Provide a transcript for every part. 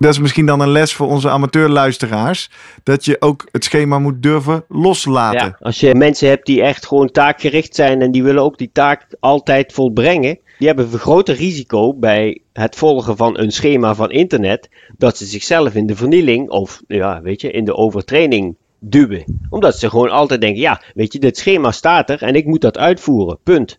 dat is misschien dan een les voor onze amateurluisteraars. Dat je ook het schema moet durven loslaten. Ja, als je mensen hebt die echt gewoon taakgericht zijn en die willen ook die taak altijd volbrengen. Die hebben een groter risico bij het volgen van een schema van internet. Dat ze zichzelf in de vernieling of ja, weet je, in de overtraining duwen. Omdat ze gewoon altijd denken, ja, weet je, dit schema staat er en ik moet dat uitvoeren. Punt.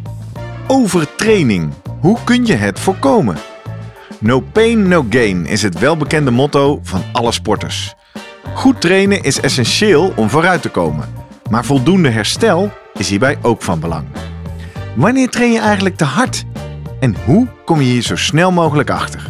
overtraining. Hoe kun je het voorkomen? No pain, no gain is het welbekende motto van alle sporters. Goed trainen is essentieel om vooruit te komen, maar voldoende herstel is hierbij ook van belang. Wanneer train je eigenlijk te hard? En hoe kom je hier zo snel mogelijk achter?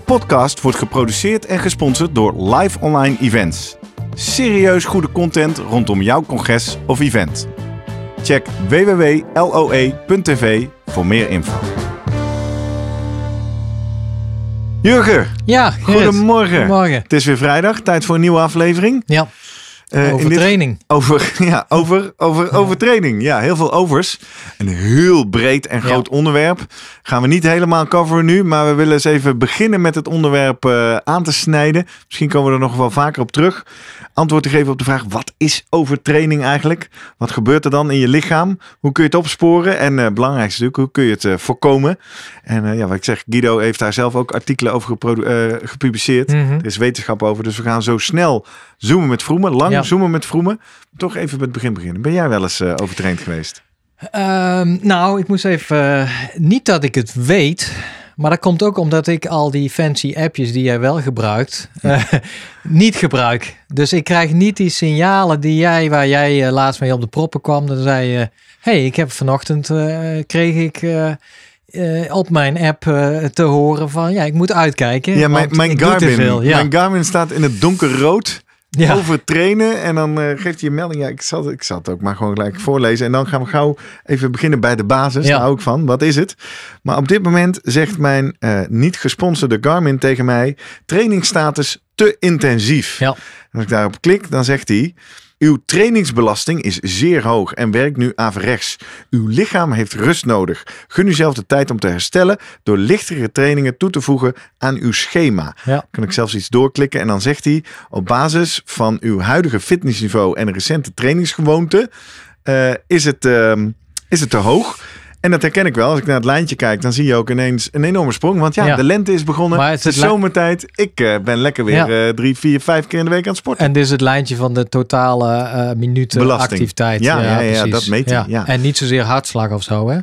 podcast wordt geproduceerd en gesponsord door Live Online Events. Serieus goede content rondom jouw congres of event. Check www.loe.tv voor meer info. Jurgen, Ja, Gerrit. goedemorgen. Goedemorgen. Het is weer vrijdag, tijd voor een nieuwe aflevering. Ja, Eh, over dit- training. Over, ja, over, over, over training. Ja, heel veel overs. Een heel breed en groot onderwerp. Gaan we niet helemaal coveren nu, maar we willen eens even beginnen met het onderwerp eh, aan te snijden. Misschien komen we er nog wel vaker op terug. Antwoord te geven op de vraag: wat is overtraining eigenlijk? Wat gebeurt er dan in je lichaam? Hoe kun je het opsporen? En eh belangrijkste natuurlijk, hoe kun je het voorkomen? En ja, wat ik zeg, Guido heeft daar zelf ook artikelen over gepubliceerd. Mhm. Er is wetenschap over, dus we gaan zo snel zoomen met vroemen, lang Ja. zoomen met vroemen. Toch even met het begin beginnen. Ben jij wel eens eh, overtraind geweest? Ehm, nou, ik moest even... eh, niet dat ik het weet, maar dat komt ook omdat ik al die fancy appjes die jij wel gebruikt, eh, niet gebruik. Dus ik krijg niet die signalen die jij, waar jij laatst mee op de proppen kwam. Dan zei je, hey, ik heb vanochtend, kreeg ik... op mijn app te horen van ja, ik moet uitkijken. Ja, mijn, Garmin. veel. Ja. Mijn Garmin staat in het donkerrood. Ja. Over trainen. En dan eh, geeft hij een melding. Ja, ik zal, ik zal het ook maar gewoon gelijk voorlezen. En dan gaan we gauw even beginnen bij de basis. Ja. Daar hou ik van. Wat is het? Maar op dit moment zegt mijn eh, niet gesponsorde Garmin tegen mij... trainingsstatus te intensief. Ja. En als ik daarop klik, dan zegt hij... Uw trainingsbelasting is zeer hoog en werkt nu averechts. Uw lichaam heeft rust nodig. Gun uzelf de tijd om te herstellen door lichtere trainingen toe te voegen aan uw schema. Ja. Kan ik zelfs iets doorklikken en dan zegt hij op basis van uw huidige fitnessniveau en recente trainingsgewoonte eh, is, het, ehm, is het te hoog. En dat herken ik wel. Als ik naar het lijntje kijk, dan zie je ook ineens een enorme sprong. Want ja, Ja. de lente is begonnen. Maar het het is zomertijd. Ik eh, ben lekker weer Ja. eh, drie, vier, vijf keer in de week aan het sporten. En dit is het lijntje van de totale eh minuten Belasting. activiteit. Ja, ja, ja, dat meet hij, ja. En niet zozeer hartslag of zo, hè?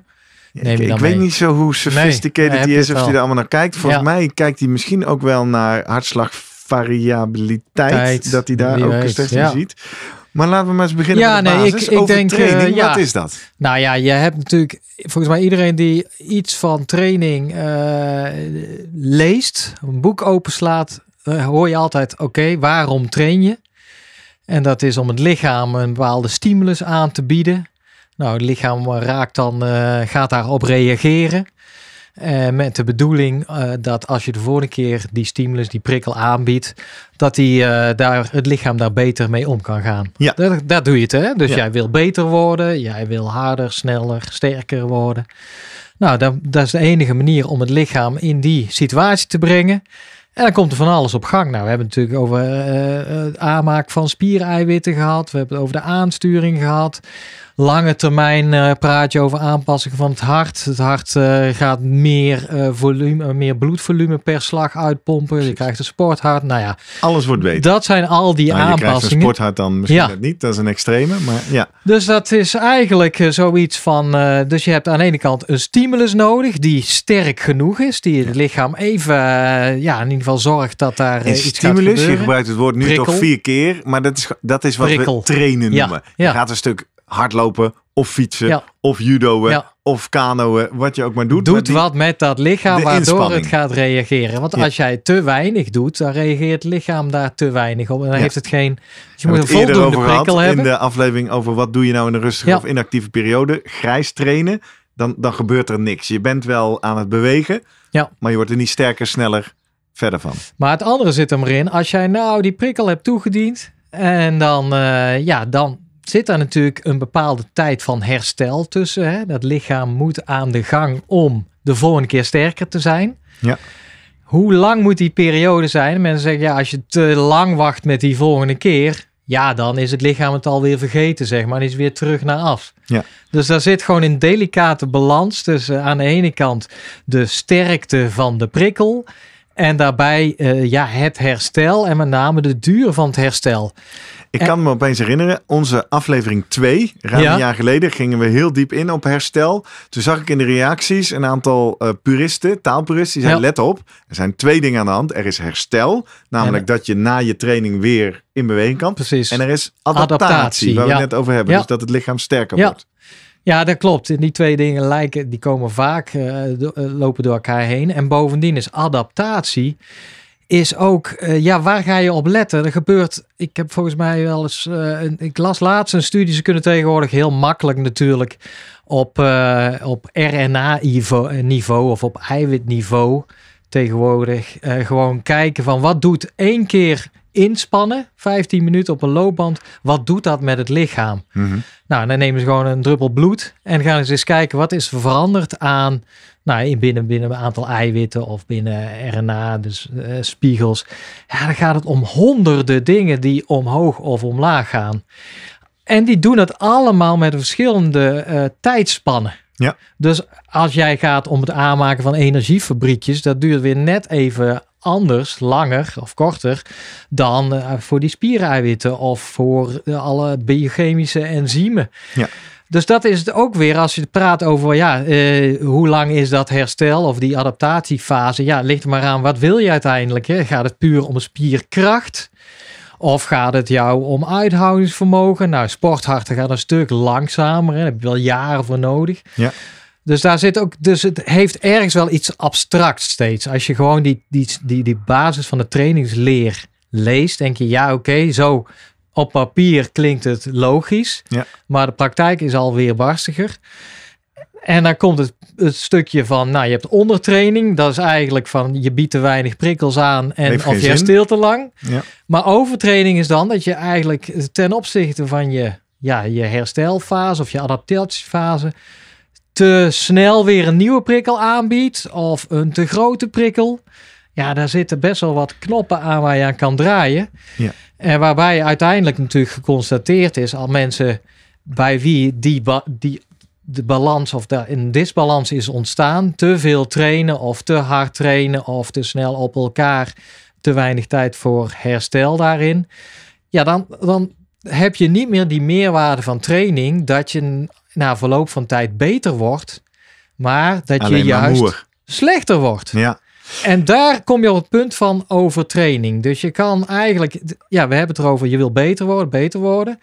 Neem ik je ik weet niet zo hoe sophisticated Nee, hij heb is je of hij er allemaal naar kijkt. Volgens mij kijkt hij misschien ook wel naar hartslagvariabiliteit. Tijd, dat hij daar ook weet, een testing ja. ziet. Maar laten we maar eens beginnen Ja, met de nee, ik- basis. ik denk, eh, Overtraining, ja. wat is dat? Nou ja, je hebt natuurlijk, volgens mij iedereen die iets van training eh, leest, een boek openslaat, eh, hoor je altijd, oké, waarom train je? En dat is om het lichaam een bepaalde stimulus aan te bieden. Nou, het lichaam raakt dan, eh, gaat daarop reageren. Eh, met de bedoeling eh, dat als je de volgende keer die stimulus, die prikkel aanbiedt, dat die, eh, daar, het lichaam daar beter mee om kan gaan. Ja. Daar, daar doe je het, hè? Dus Ja. jij wil beter worden, jij wil harder, sneller, sterker worden. Nou, dat, dat is de enige manier om het lichaam in die situatie te brengen. En dan komt er van alles op gang. Nou, we hebben het natuurlijk over het aanmaak van spiereiwitten gehad. We hebben het over de aansturing gehad. Lange termijn eh, praat je over aanpassingen van het hart. Het hart eh, gaat meer, eh, volume, meer bloedvolume per slag uitpompen. Je krijgt een sporthart. Nou ja, Alles wordt beter. dat zijn al die Nou, je krijgt een aanpassingen. sporthart dan misschien Ja. niet. Dat is een extreme. Maar ja, Dus dat is eigenlijk zoiets van. dus je hebt aan de ene kant een stimulus nodig die sterk genoeg is, die het lichaam even, ja, in ieder geval zorgt dat daar een gaat stimulus. Je gebruikt het woord nu Prikkel. toch vier keer. Maar dat is, dat is wat Prikkel. we trainen Ja, noemen. ja. Je gaat een stuk hardlopen of fietsen Ja. of judoën Ja. of kanoën. Wat je ook maar doet. maar Doet die- wat met dat lichaam waardoor inspanning. het gaat reageren. Want Ja. als jij te weinig doet, dan reageert het lichaam daar te weinig op. En dan heeft het geen. Dus je moet een voldoende over prikkel hebben. in de aflevering over wat doe je nou in een rustige of inactieve periode. Grijs trainen, dan, dan gebeurt er niks. Je bent wel aan het bewegen, Ja. maar je wordt er niet sterker, sneller verder van. Maar het andere zit er maar in. Als jij nou die prikkel hebt toegediend. En dan, eh, ja, dan zit daar natuurlijk een bepaalde tijd van herstel tussen. Hè? Dat lichaam moet aan de gang om de volgende keer sterker te zijn. Ja. Hoe lang moet die periode zijn? Mensen zeggen, ja, als je te lang wacht met die volgende keer. Ja, dan is het lichaam het alweer vergeten, zeg maar. En is weer terug naar af. Ja. Dus daar zit gewoon een delicate balans tussen aan de ene kant de sterkte van de prikkel. En daarbij eh, ja, het herstel en met name de duur van het herstel. Ik En- kan me opeens herinneren, onze aflevering 2, ruim Ja. een jaar geleden, gingen we heel diep in op herstel. Toen zag ik in de reacties een aantal eh, puristen, taalpuristen, die zeiden Ja. let op, er zijn twee dingen aan de hand. Er is herstel, namelijk dat je na je training weer in beweging kan. Precies. En er is adaptatie, Adaptatie, waar we het net over hebben. Dus dat het lichaam sterker wordt. Ja, dat klopt. En die twee dingen lijken, die komen vaak, eh, do- eh, lopen door elkaar heen. En bovendien is adaptatie, is ook, eh, ja, waar ga je op letten? Er gebeurt, ik heb volgens mij wel eens, eh, een- ik las laatst een studie, ze kunnen tegenwoordig heel makkelijk natuurlijk op, eh, op RNA-niveau niveau of op eiwitniveau tegenwoordig gewoon kijken van wat doet één keer inspannen, 15 minuten op een loopband, wat doet dat met het lichaam? Mhm. Nou, dan nemen ze gewoon een druppel bloed en gaan ze eens kijken wat is er veranderd aan, nou, in binnen, binnen een aantal eiwitten of binnen RNA, dus eh, spiegels. Ja, dan gaat het om honderden dingen die omhoog of omlaag gaan. En die doen het allemaal met verschillende eh, tijdspannen. Ja. Dus als jij gaat om het aanmaken van energiefabriekjes, dat duurt weer net even anders, langer of korter dan eh, voor die spiereiwitten of voor alle biochemische enzymen. Ja. Dus dat is het ook weer als je praat over ja, eh, hoe lang is dat herstel of die adaptatiefase. Ja, ligt er maar aan wat wil je uiteindelijk. Hè? Gaat het puur om spierkracht? Of gaat het jou om uithoudingsvermogen? Nou, sportharten gaat een stuk langzamer. Hè? Daar heb je wel jaren voor nodig. Ja. Dus daar zit ook, dus het heeft ergens wel iets abstracts steeds. Als je gewoon die, die, die, die basis van de trainingsleer leest, denk je, ja, oké, zo op papier klinkt het logisch. Ja. Maar de praktijk is alweer barstiger. En dan komt het, het stukje van, nou, je hebt ondertraining. Dat is eigenlijk van, je biedt te weinig prikkels aan en Heeft of je zin. herstelt te lang. Ja. Maar overtraining is dan dat je eigenlijk ten opzichte van je, ja, je herstelfase of je adaptatiefase te snel weer een nieuwe prikkel aanbiedt of een te grote prikkel. Ja, daar zitten best wel wat knoppen aan waar je aan kan draaien. Ja. En waarbij uiteindelijk natuurlijk geconstateerd is al mensen bij wie die, die de balans of daar een disbalans is ontstaan, te veel trainen of te hard trainen of te snel op elkaar, te weinig tijd voor herstel daarin. Ja, dan, dan heb je niet meer die meerwaarde van training dat je na verloop van tijd beter wordt, maar dat Alleen je juist slechter wordt. Ja. En daar kom je op het punt van overtraining. Dus je kan eigenlijk, ja, we hebben het erover, je wil beter worden, beter worden.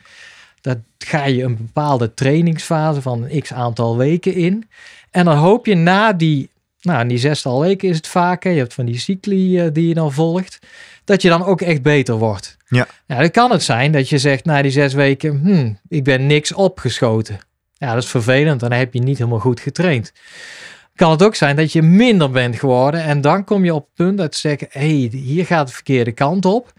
Dat ga je een bepaalde trainingsfase van een x aantal weken in. En dan hoop je na die, nou, in die zestal weken is het vaak, hè, je hebt van die cycli eh, die je dan volgt, dat je dan ook echt beter wordt. Ja. Ja, dan kan het zijn dat je zegt na die zes weken, hmm, ik ben niks opgeschoten. Ja, dat is vervelend, dan heb je niet helemaal goed getraind kan het ook zijn dat je minder bent geworden. En dan kom je op het punt dat te zeggen: hé, hey, hier gaat de verkeerde kant op.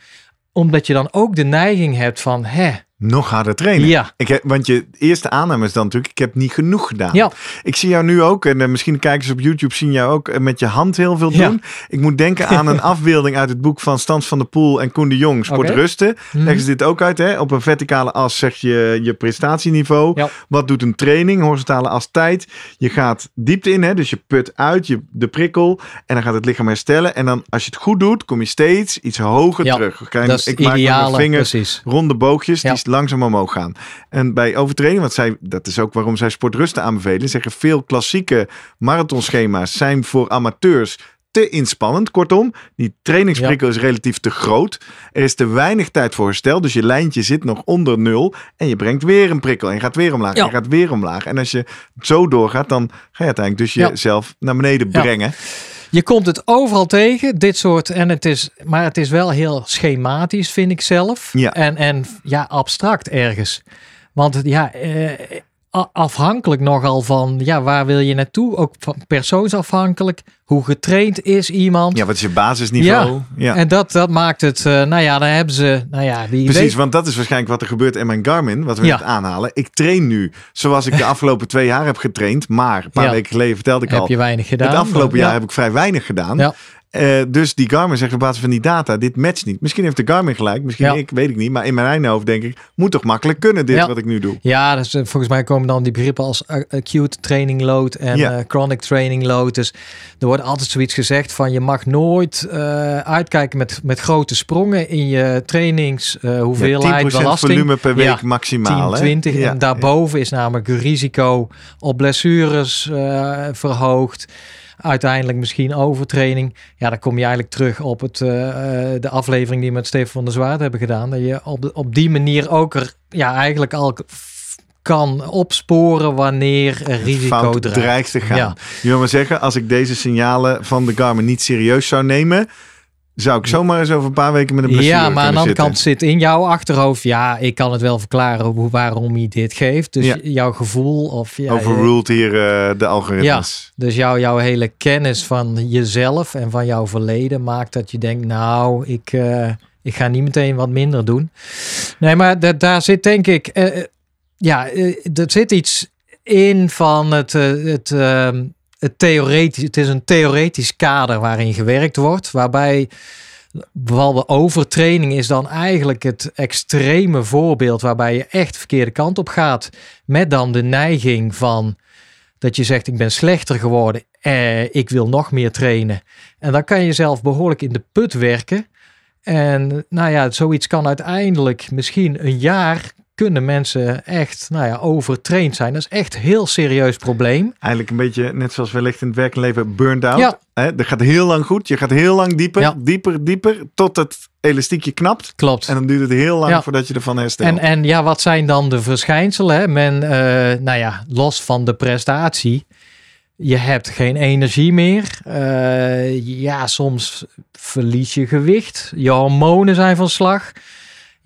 Omdat je dan ook de neiging hebt van: hè, nog harder trainen. Ja. Ik heb, want je eerste aanname is dan natuurlijk, ik heb niet genoeg gedaan. Ja. Ik zie jou nu ook, en uh, misschien kijkers op YouTube zien jou ook uh, met je hand heel veel Ja. doen. Ik moet denken aan een afbeelding uit het boek van Stans van der Poel en Koen de Jong, Sport Oké. Rusten. Mhm. Leggen ze dit ook uit, hè? Op een verticale as zeg je je prestatieniveau. Ja. Wat doet een training? Horizontale as tijd. Je gaat diepte in, hè? dus je put uit je, de prikkel en dan gaat het lichaam herstellen. En dan als je het goed doet, kom je steeds iets hoger terug. Is ik maak met mijn vinger precies. ronde boogjes Ja. Langzaam omhoog gaan. En bij overtraining, want zij, dat is ook waarom zij sportrusten aanbevelen, zeggen veel klassieke marathonschema's zijn voor amateurs te inspannend. Kortom, die trainingsprikkel is relatief te groot. Er is te weinig tijd voor herstel, dus je lijntje zit nog onder nul en je brengt weer een prikkel en je gaat weer omlaag en je gaat weer omlaag. En als je zo doorgaat, dan ga je uiteindelijk dus Ja. jezelf naar beneden brengen. Je komt het overal tegen, dit soort. En het is, maar het is wel heel schematisch, vind ik zelf. Ja. En, en ja, abstract ergens. Want ja, eh, afhankelijk nogal van, ja, waar wil je naartoe? Ook van persoonsafhankelijk. Hoe getraind is iemand? Ja, wat is je basisniveau? Ja. En dat, dat maakt het, eh, nou ja, dan hebben ze, nou ja, wie Precies, weet. want dat is waarschijnlijk wat er gebeurt in mijn Garmin, wat we Ja. net aanhalen. Ik train nu zoals ik de afgelopen twee jaar heb getraind, maar een paar weken geleden vertelde ik Heb al, je weinig gedaan? het afgelopen Ja. jaar heb ik vrij weinig gedaan. Eh, dus die Garmin zegt op basis van die data, dit matcht niet. Misschien heeft de Garmin gelijk, misschien Ja. ik, weet ik niet. Maar in mijn eigen hoofd denk ik, moet toch makkelijk kunnen dit Ja. wat ik nu doe. Ja, dus, eh, volgens mij komen dan die begrippen als a- acute training load en Ja. eh, chronic training load. Dus er wordt altijd zoiets gezegd van je mag nooit eh, uitkijken met, met grote sprongen in je trainings Ja, hoeveelheid 10% belasting. volume per week maximaal. 10, hè? 20 Ja, en daarboven is namelijk het risico op blessures eh, verhoogd. Uiteindelijk misschien overtraining. Ja, dan kom je eigenlijk terug op het, eh, eh, de aflevering die we met Stefan van der Zwaard hebben gedaan. Dat je op, de- op die manier ook er ja, eigenlijk al kan opsporen wanneer er risico Fout dreigt. dreigt te gaan. Ja. Je wil maar zeggen, als ik deze signalen van de Garmin niet serieus zou nemen, zou ik zomaar eens over een paar weken met een blessure Ja, maar aan de andere kant zit in jouw achterhoofd, ja, ik kan het wel verklaren hoe, waarom je dit geeft. Dus Ja. jouw gevoel of ja, Overruled hier eh, de algoritmes. Dus jouw, jouw hele kennis van jezelf en van jouw verleden maakt dat je denkt, nou, ik, eh, ik ga niet meteen wat minder doen. Nee, maar da- daar zit denk ik, eh, ja, er zit iets in van het, het, ehm, het theoretisch. Het is een theoretisch kader waarin gewerkt wordt, waarbij behalve overtraining is dan eigenlijk het extreme voorbeeld waarbij je echt de verkeerde kant op gaat. Met dan de neiging van dat je zegt ik ben slechter geworden, eh, ik wil nog meer trainen. En dan kan je zelf behoorlijk in de put werken. En nou ja, zoiets kan uiteindelijk misschien een jaar kunnen mensen echt nou ja, overtraind zijn. Dat is echt een heel serieus probleem. Eigenlijk een beetje net zoals wellicht in het werkende leven burned out. Ja. Hè, dat gaat heel lang goed. Je gaat heel lang dieper, Ja. dieper, dieper, tot het elastiekje knapt. Klopt. En dan duurt het heel lang Ja. voordat je ervan herstelt. En, en ja, wat zijn dan de verschijnselen? hè? Men, eh, nou ja, los van de prestatie. Je hebt geen energie meer. Eh, ja, soms verlies je gewicht. Je hormonen zijn van slag.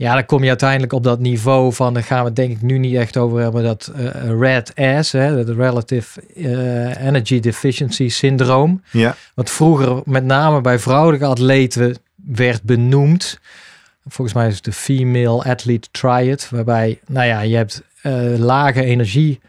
Ja, dan kom je uiteindelijk op dat niveau van, daar gaan we het denk ik nu niet echt over hebben, dat eh, red ass, hè, het Relative eh, Energy Deficiency Syndroom. ja. Wat vroeger met name bij vrouwelijke atleten werd benoemd. Volgens mij is het de Female Athlete Triad. Waarbij, nou ja, je hebt eh, lage energie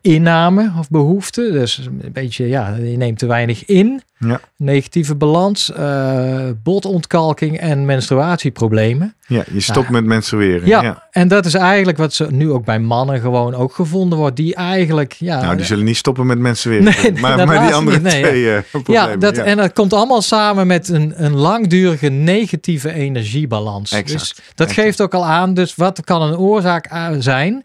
inname of behoefte. Dus een beetje, ja, je neemt te weinig in. Ja. Negatieve balans, eh, botontkalking en menstruatieproblemen. ja, je stopt met menstrueren. Ja, Ja. en dat is eigenlijk wat ze nu ook bij mannen gewoon ook gevonden wordt. Die eigenlijk, ja, Nou, die zullen niet stoppen met menstrueren. Nee, maar, maar die andere niet, nee, ja. twee eh, problemen. Ja, dat, en dat komt allemaal samen met een, een langdurige negatieve energiebalans. Exact, Dus dat exact. geeft ook al aan, dus wat kan een oorzaak zijn?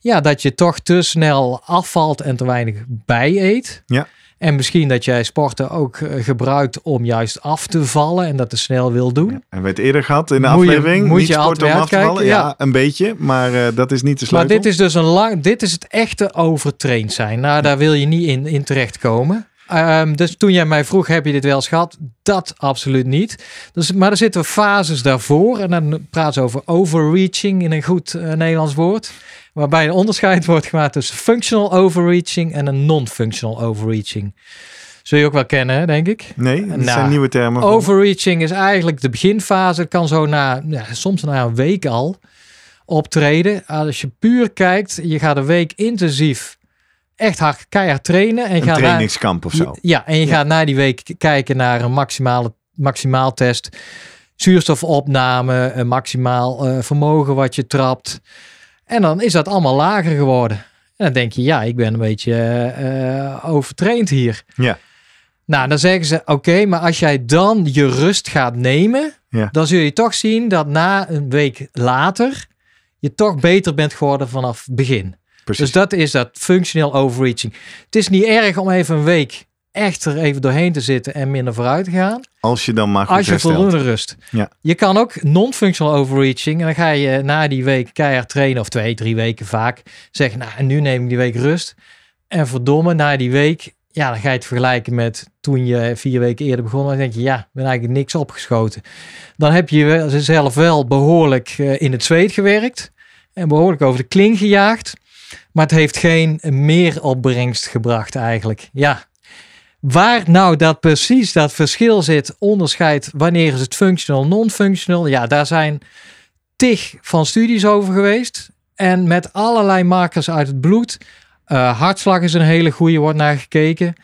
Ja, dat je toch te snel afvalt en te weinig bij-eet. Ja. En misschien dat jij sporten ook eh, gebruikt om juist af te vallen en dat te snel wil doen. En we hebben het eerder gehad in de Moet je- aflevering. moet niet je sport altijd om af te vallen. Ja. ja. een beetje. Maar eh, dat is niet de Maar sleutel. dit is dus een lang, dit is het echte overtraind zijn. Nou, daar wil je niet in, in terechtkomen. Ehm, dus toen jij mij vroeg, heb je dit wel eens gehad? Dat absoluut niet. Dus, maar er zitten fases daarvoor. En dan praat ze over overreaching in een goed eh, Nederlands woord. Waarbij een onderscheid wordt gemaakt tussen functional overreaching en een non-functional overreaching. Zul je ook wel kennen, denk ik. Nee, dat Nou, zijn nieuwe termen. Overreaching is eigenlijk de beginfase. Het kan zo na, ja, soms na een week al. optreden. Als je puur kijkt, je gaat een week intensief echt hard keihard trainen. En Een gaat trainingskamp of zo. ja, en je Ja. gaat na die week kijken naar een maximale, maximaal test. Zuurstofopname, een maximaal eh, vermogen wat je trapt. En dan is dat allemaal lager geworden. En dan denk je, ja, ik ben een beetje eh, overtraind hier. Ja. Nou, dan zeggen ze, oké, maar als jij dan je rust gaat nemen, Ja. dan zul je toch zien dat na een week later je toch beter bent geworden vanaf begin. Precies. Dus dat is dat functioneel overreaching. Het is niet erg om even een week echt er even doorheen te zitten en minder vooruit te gaan. als je dan maar goed Als je herstelt. voldoende rust. Ja. Je kan ook non-functional overreaching. En dan ga je na die week keihard trainen. Of twee, drie weken vaak. Zeggen, nou en nu neem ik die week rust. En verdomme, na die week. Ja, dan ga je het vergelijken met toen je vier weken eerder begon. Dan denk je, ja, ben eigenlijk niks opgeschoten. Dan heb je zelf wel behoorlijk eh, in het zweet gewerkt. En behoorlijk over de kling gejaagd. Maar het heeft geen meer opbrengst gebracht eigenlijk. Ja, Waar nou dat precies dat verschil zit, onderscheid wanneer is het functional, non-functional, ja, daar zijn tig van studies over geweest. En met allerlei markers uit het bloed. Eh, hartslag is een hele goede, wordt naar gekeken.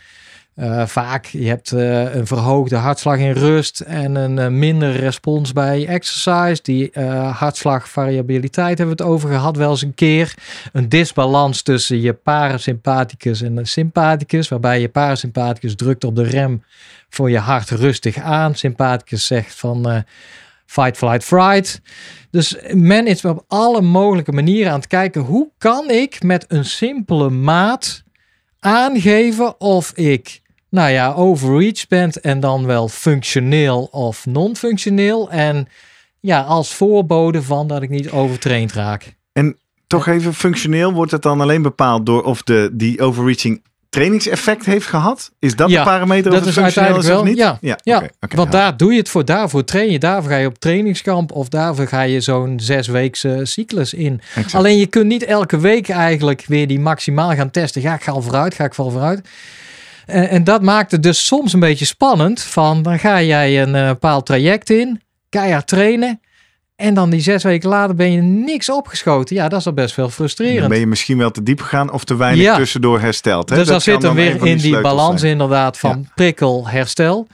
Eh, vaak, je hebt eh, een verhoogde hartslag in rust en een eh, minder respons bij exercise. Die hartslagvariabiliteit hebben we het over gehad wel eens een keer. Een disbalans tussen je parasympathicus en sympathicus, waarbij je parasympathicus drukt op de rem voor je hart rustig aan. Sympathicus zegt van fight, flight, fright. Dus men is op alle mogelijke manieren aan het kijken hoe kan ik met een simpele maat aangeven of ik nou ja, overreach ben en dan wel functioneel of non-functioneel. En ja, als voorbode van dat ik niet overtraind raak. Toch even functioneel wordt het dan alleen bepaald door of de, die overreaching trainingseffect heeft gehad? Is dat Ja, de parameter dat of het is functioneel is of wel, niet? ja. ja, Ja, Want daar doe je het voor, daarvoor train je, daarvoor ga je op trainingskamp of daarvoor ga je zo'n zesweekse cyclus in. Exact. Alleen je kunt niet elke week eigenlijk weer die maximaal gaan testen. Ga ik ga al vooruit, ga ik wel vooruit. En, en dat maakt het dus soms een beetje spannend. Van dan ga jij een eh, bepaald traject in, keihard trainen. En dan die zes weken later ben je niks opgeschoten. Ja, dat is al best wel Dan frustrerend. ben je misschien wel te diep gegaan of te weinig Ja. tussendoor hersteld. Hè? Dus Dat dan zit hem weer in die balans zijn. inderdaad van prikkel, herstel.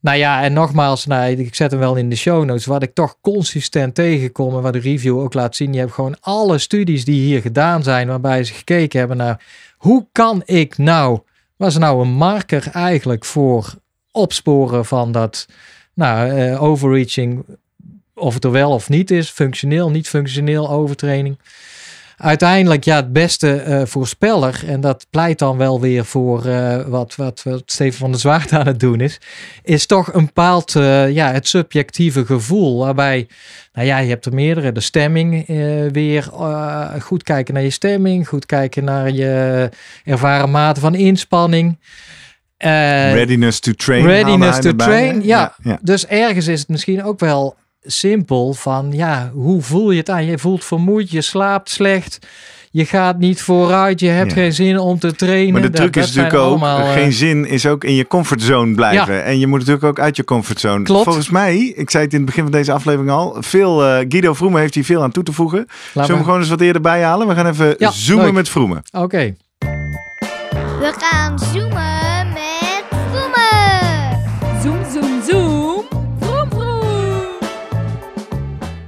Nou ja, en nogmaals, nou, ik zet hem wel in de show notes. Wat ik toch consistent tegenkom en wat de review ook laat zien. Je hebt gewoon alle studies die hier gedaan zijn, waarbij ze gekeken hebben naar hoe kan ik nou, was nou een marker eigenlijk voor opsporen van dat nou, eh, overreaching, of het er wel of niet is, functioneel, niet functioneel, overtraining uiteindelijk ja, het beste eh, voorspeller, en dat pleit dan wel weer voor eh, wat, wat, wat Steven van der Zwaard aan het doen is, is toch een bepaald, eh, ja, het subjectieve gevoel, waarbij, nou ja, je hebt er meerdere, de stemming weer, goed kijken naar je stemming, goed kijken naar je ervaren mate van inspanning. Readiness to train. Readiness to train, ja. dus ergens is het misschien ook wel simpel van, ja, hoe voel je het aan? Je voelt vermoeid, je slaapt slecht, je gaat niet vooruit, je hebt Ja. geen zin om te trainen. Maar de truc dat is natuurlijk ook, allemaal, eh, geen zin is ook in je comfortzone blijven. En je moet natuurlijk ook uit je comfortzone. Klopt. Volgens mij, ik zei het in het begin van deze aflevering al, veel, eh, Guido Vroemen heeft hier veel aan toe te voegen. laat Zullen we hem gewoon eens wat eerder bijhalen? We gaan even Ja, zoomen leuk. met Vroemen. Oké, We gaan zoomen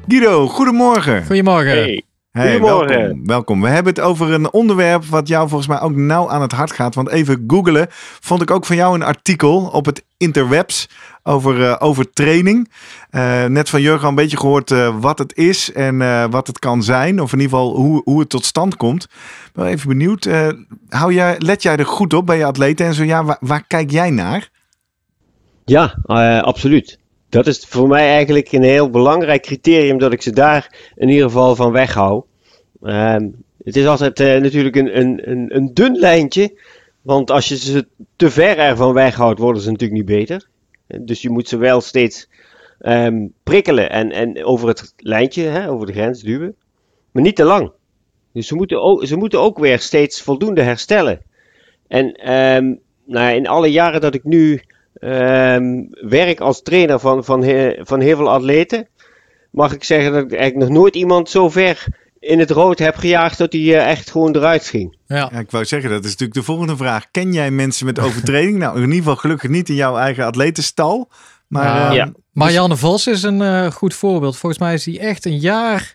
Guido, goedemorgen. goedemorgen. Hey. Hey, Goedemorgen. welkom, welkom. We hebben het over een onderwerp wat jou volgens mij ook nauw aan het hart gaat. Want even googelen vond ik ook van jou een artikel op het interwebs over, eh, over training. Eh, net van Jurgen een beetje gehoord eh, wat het is en eh, wat het kan zijn. Of in ieder geval hoe, hoe het tot stand komt. Ik ben wel even benieuwd. eh, hou jij, let jij er goed op bij je atleten? En zo ja, waar, waar kijk jij naar? Ja, eh, absoluut. Dat is voor mij eigenlijk een heel belangrijk criterium dat ik ze daar in ieder geval van weghoud. Ehm, het is altijd eh, natuurlijk een, een, een, een dun lijntje, want als je ze te ver ervan weghoudt, worden ze natuurlijk niet beter. Dus je moet ze wel steeds ehm, prikkelen en, en over het lijntje, hè, over de grens duwen, maar niet te lang. Dus ze moeten ook, ze moeten ook weer steeds voldoende herstellen. En ehm, nou in alle jaren dat ik nu ehm, werk als trainer van, van, he- van heel veel atleten, mag ik zeggen dat ik eigenlijk nog nooit iemand zo ver in het rood heb gejaagd dat hij eh, echt gewoon eruit ging. Ja. Ja, ik wou zeggen, dat is natuurlijk de volgende vraag. Ken jij mensen met overtreding? nou, in ieder geval gelukkig niet in jouw eigen atletenstal. Maar Ja. ehm, Ja. Marianne Vos is een eh, goed voorbeeld. Volgens mij is hij echt een jaar,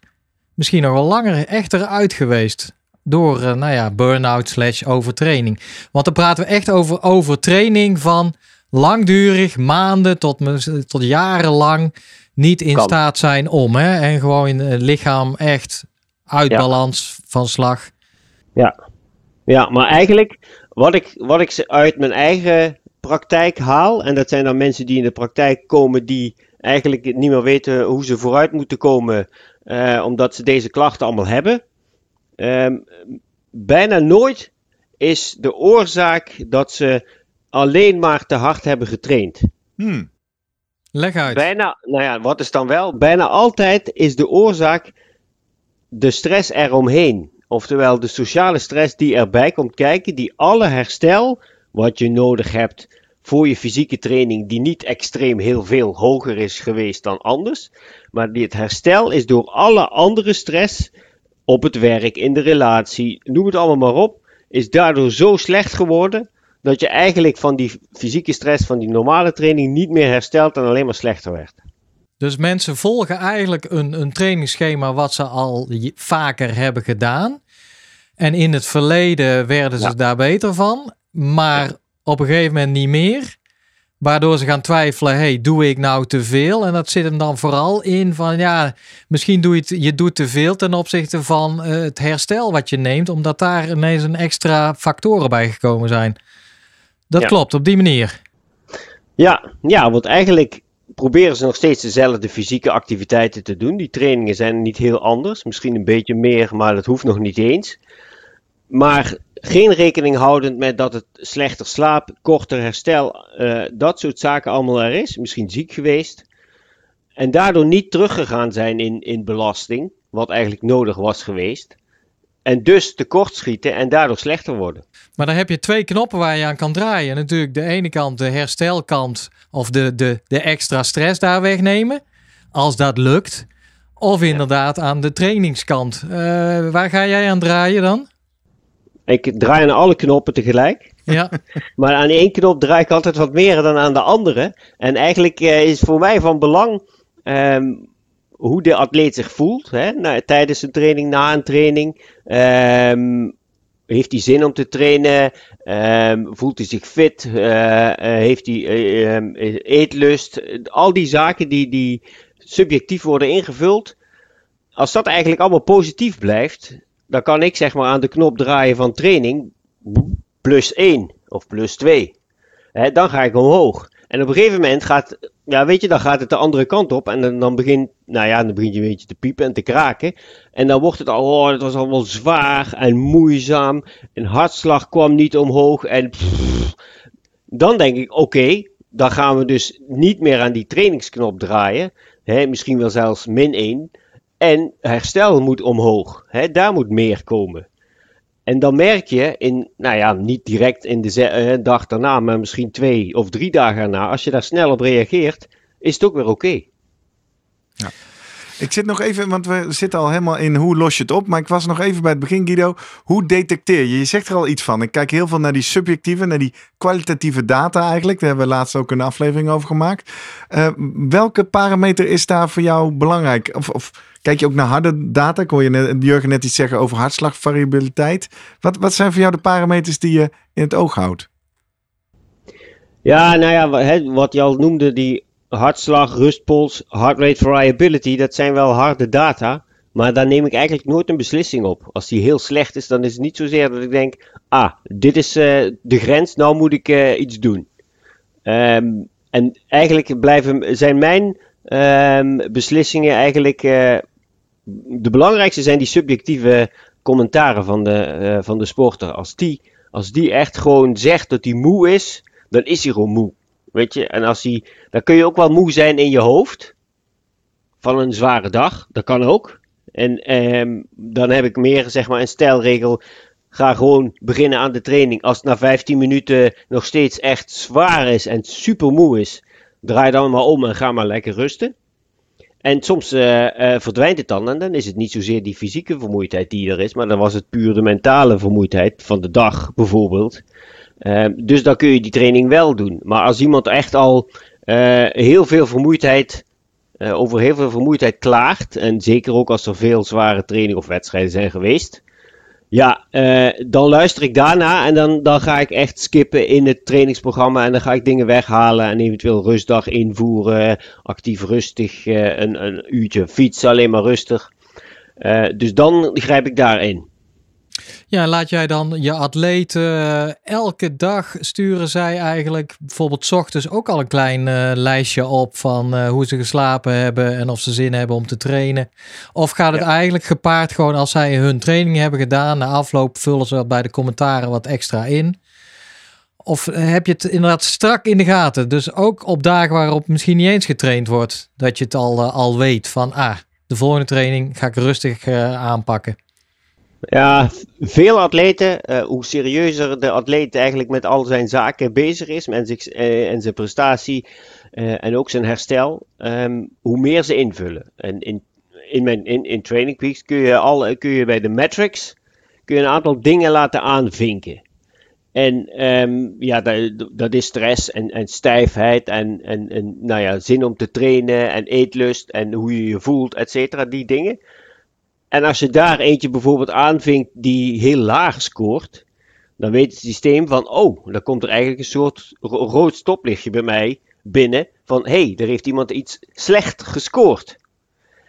misschien nog wel langer, echt eruit geweest. Door, eh, nou ja, burn-out slash overtraining. Want dan praten we echt over overtraining van langdurig, maanden tot, tot jarenlang niet in Kan. staat zijn om. Hè? En gewoon het lichaam echt uit Ja. balans van slag. Ja, ja maar eigenlijk wat ik, wat ik ze uit mijn eigen praktijk haal, en dat zijn dan mensen die in de praktijk komen die eigenlijk niet meer weten hoe ze vooruit moeten komen, eh, omdat ze deze klachten allemaal hebben. Ehm, bijna nooit is de oorzaak dat ze alleen maar te hard hebben getraind. hmm, Leg uit. Bijna, nou ja, wat is dan wel? Bijna altijd is de oorzaak de stress eromheen. Oftewel de sociale stress die erbij komt kijken, die alle herstel wat je nodig hebt voor je fysieke training, die niet extreem heel veel hoger is geweest dan anders, maar die het herstel is door alle andere stress op het werk, in de relatie, noem het allemaal maar op, is daardoor zo slecht geworden dat je eigenlijk van die fysieke stress van die normale training niet meer herstelt en alleen maar slechter werd. Dus mensen volgen eigenlijk een, een trainingsschema wat ze al vaker hebben gedaan. En in het verleden werden ze Ja. daar beter van, maar op een gegeven moment niet meer. Waardoor ze gaan twijfelen, hey, doe ik nou te veel? En dat zit hem dan vooral in van, ja, misschien doe je het, je doet te veel ten opzichte van eh, het herstel wat je neemt, omdat daar ineens een extra factoren bij gekomen zijn. Dat Ja. klopt, op die manier. Ja, ja, want eigenlijk proberen ze nog steeds dezelfde fysieke activiteiten te doen. Die trainingen zijn niet heel anders, misschien een beetje meer, maar dat hoeft nog niet eens. Maar geen rekening houdend met dat het slechter slaap, korter herstel, eh, dat soort zaken allemaal er is. Misschien ziek geweest. En daardoor niet teruggegaan zijn in, in belasting, wat eigenlijk nodig was geweest. En dus tekortschieten en daardoor slechter worden. Maar dan heb je twee knoppen waar je aan kan draaien. Natuurlijk de ene kant de herstelkant of de, de, de extra stress daar wegnemen. Als dat lukt. Of inderdaad aan de trainingskant. Eh, waar ga jij aan draaien dan? Ik draai aan alle knoppen tegelijk. Ja, Maar aan één knop draai ik altijd wat meer dan aan de andere. En eigenlijk eh, is voor mij van belang ehm, hoe de atleet zich voelt. Hè? Tijdens een training, na een training. Ehm, heeft hij zin om te trainen? Ehm, voelt hij zich fit? Eh, eh, heeft hij eh, ehm, eh, eetlust? Al die zaken die, die subjectief worden ingevuld. Als dat eigenlijk allemaal positief blijft, dan kan ik zeg maar aan de knop draaien van training plus 1 of plus 2. Hè, dan ga ik omhoog. En op een gegeven moment gaat, ja, weet je, dan gaat het de andere kant op. En dan, dan begint, nou ja, dan begint je een beetje te piepen en te kraken. En dan wordt het al, oh, het was allemaal zwaar en moeizaam. En hartslag kwam niet omhoog. En dan denk ik, oké, dan gaan we dus niet meer aan die trainingsknop draaien. Hè, misschien wel zelfs min 1. En herstel moet omhoog. Hè, daar moet meer komen. En dan merk je, in, nou ja, niet direct in de eh, dag daarna, maar misschien twee of drie dagen daarna, als je daar snel op reageert, is het ook weer oké. Ik zit nog even, want we zitten al helemaal in hoe los je het op. Maar ik was nog even bij het begin, Guido. Hoe detecteer je? Je zegt er al iets van. Ik kijk heel veel naar die subjectieve, naar die kwalitatieve data eigenlijk. Daar hebben we laatst ook een aflevering over gemaakt. Eh, welke parameter is daar voor jou belangrijk? Of, of kijk je ook naar harde data? Ik hoor je net, Jurgen net iets zeggen over hartslagvariabiliteit. Wat, wat zijn voor jou de parameters die je in het oog houdt? Ja, nou ja, wat je al noemde, die hartslag, rustpols, heart rate variability, dat zijn wel harde data. Maar daar neem ik eigenlijk nooit een beslissing op. Als die heel slecht is, dan is het niet zozeer dat ik denk, ah, dit is eh, de grens, nou moet ik eh, iets doen. Ehm, en eigenlijk blijven, zijn mijn ehm, beslissingen eigenlijk, eh, de belangrijkste zijn die subjectieve commentaren van de, van de sporter. Als die, als die echt gewoon zegt dat hij moe is, dan is hij gewoon moe. Weet je, en als hij, dan kun je ook wel moe zijn in je hoofd. Van een zware dag, dat kan ook. En ehm, dan heb ik meer, zeg maar, een stijlregel. Ga gewoon beginnen aan de training. Als het na 15 minuten nog steeds echt zwaar is en super moe is, draai dan maar om en ga maar lekker rusten. En soms uh, verdwijnt het dan en dan is het niet zozeer die fysieke vermoeidheid die er is, maar dan was het puur de mentale vermoeidheid van de dag bijvoorbeeld. Uh, dus dan kun je die training wel doen. Maar als iemand echt al heel veel vermoeidheid, over heel veel vermoeidheid klaagt, en zeker ook als er veel zware trainingen of wedstrijden zijn geweest, ja, uh, dan luister ik daarna en dan, dan ga ik echt skippen in het trainingsprogramma. En dan ga ik dingen weghalen en eventueel rustdag invoeren. Actief rustig, een, een uurtje fietsen, alleen maar rustig. Dus dan grijp ik daarin. Ja, laat jij dan je atleten uh, elke dag sturen zij eigenlijk bijvoorbeeld s ochtends ook al een klein uh, lijstje op van uh, hoe ze geslapen hebben en of ze zin hebben om te trainen. Of gaat het ja. eigenlijk gepaard gewoon als zij hun training hebben gedaan, na afloop vullen ze bij de commentaren wat extra in. Of heb je het inderdaad strak in de gaten? Dus ook op dagen waarop misschien niet eens getraind wordt, dat je het al, al weet van ah, de volgende training ga ik rustig aanpakken. Ja, veel atleten, uh, hoe serieuzer de atleet eigenlijk met al zijn zaken bezig is en, zich, uh, en zijn prestatie uh, en ook zijn herstel, um, hoe meer ze invullen. En in, in, mijn, in, in Training Peaks kun je, al, kun je bij de metrics kun je een aantal dingen laten aanvinken. En um, ja, dat, dat, is stress en, en stijfheid en, en, en nou ja, zin om te trainen en eetlust en hoe je je voelt, et cetera, die dingen. En als je daar eentje bijvoorbeeld aanvinkt die heel laag scoort, dan weet het systeem van, oh, dan komt er eigenlijk een soort rood stoplichtje bij mij binnen van, hé, hey, er heeft iemand iets slecht gescoord.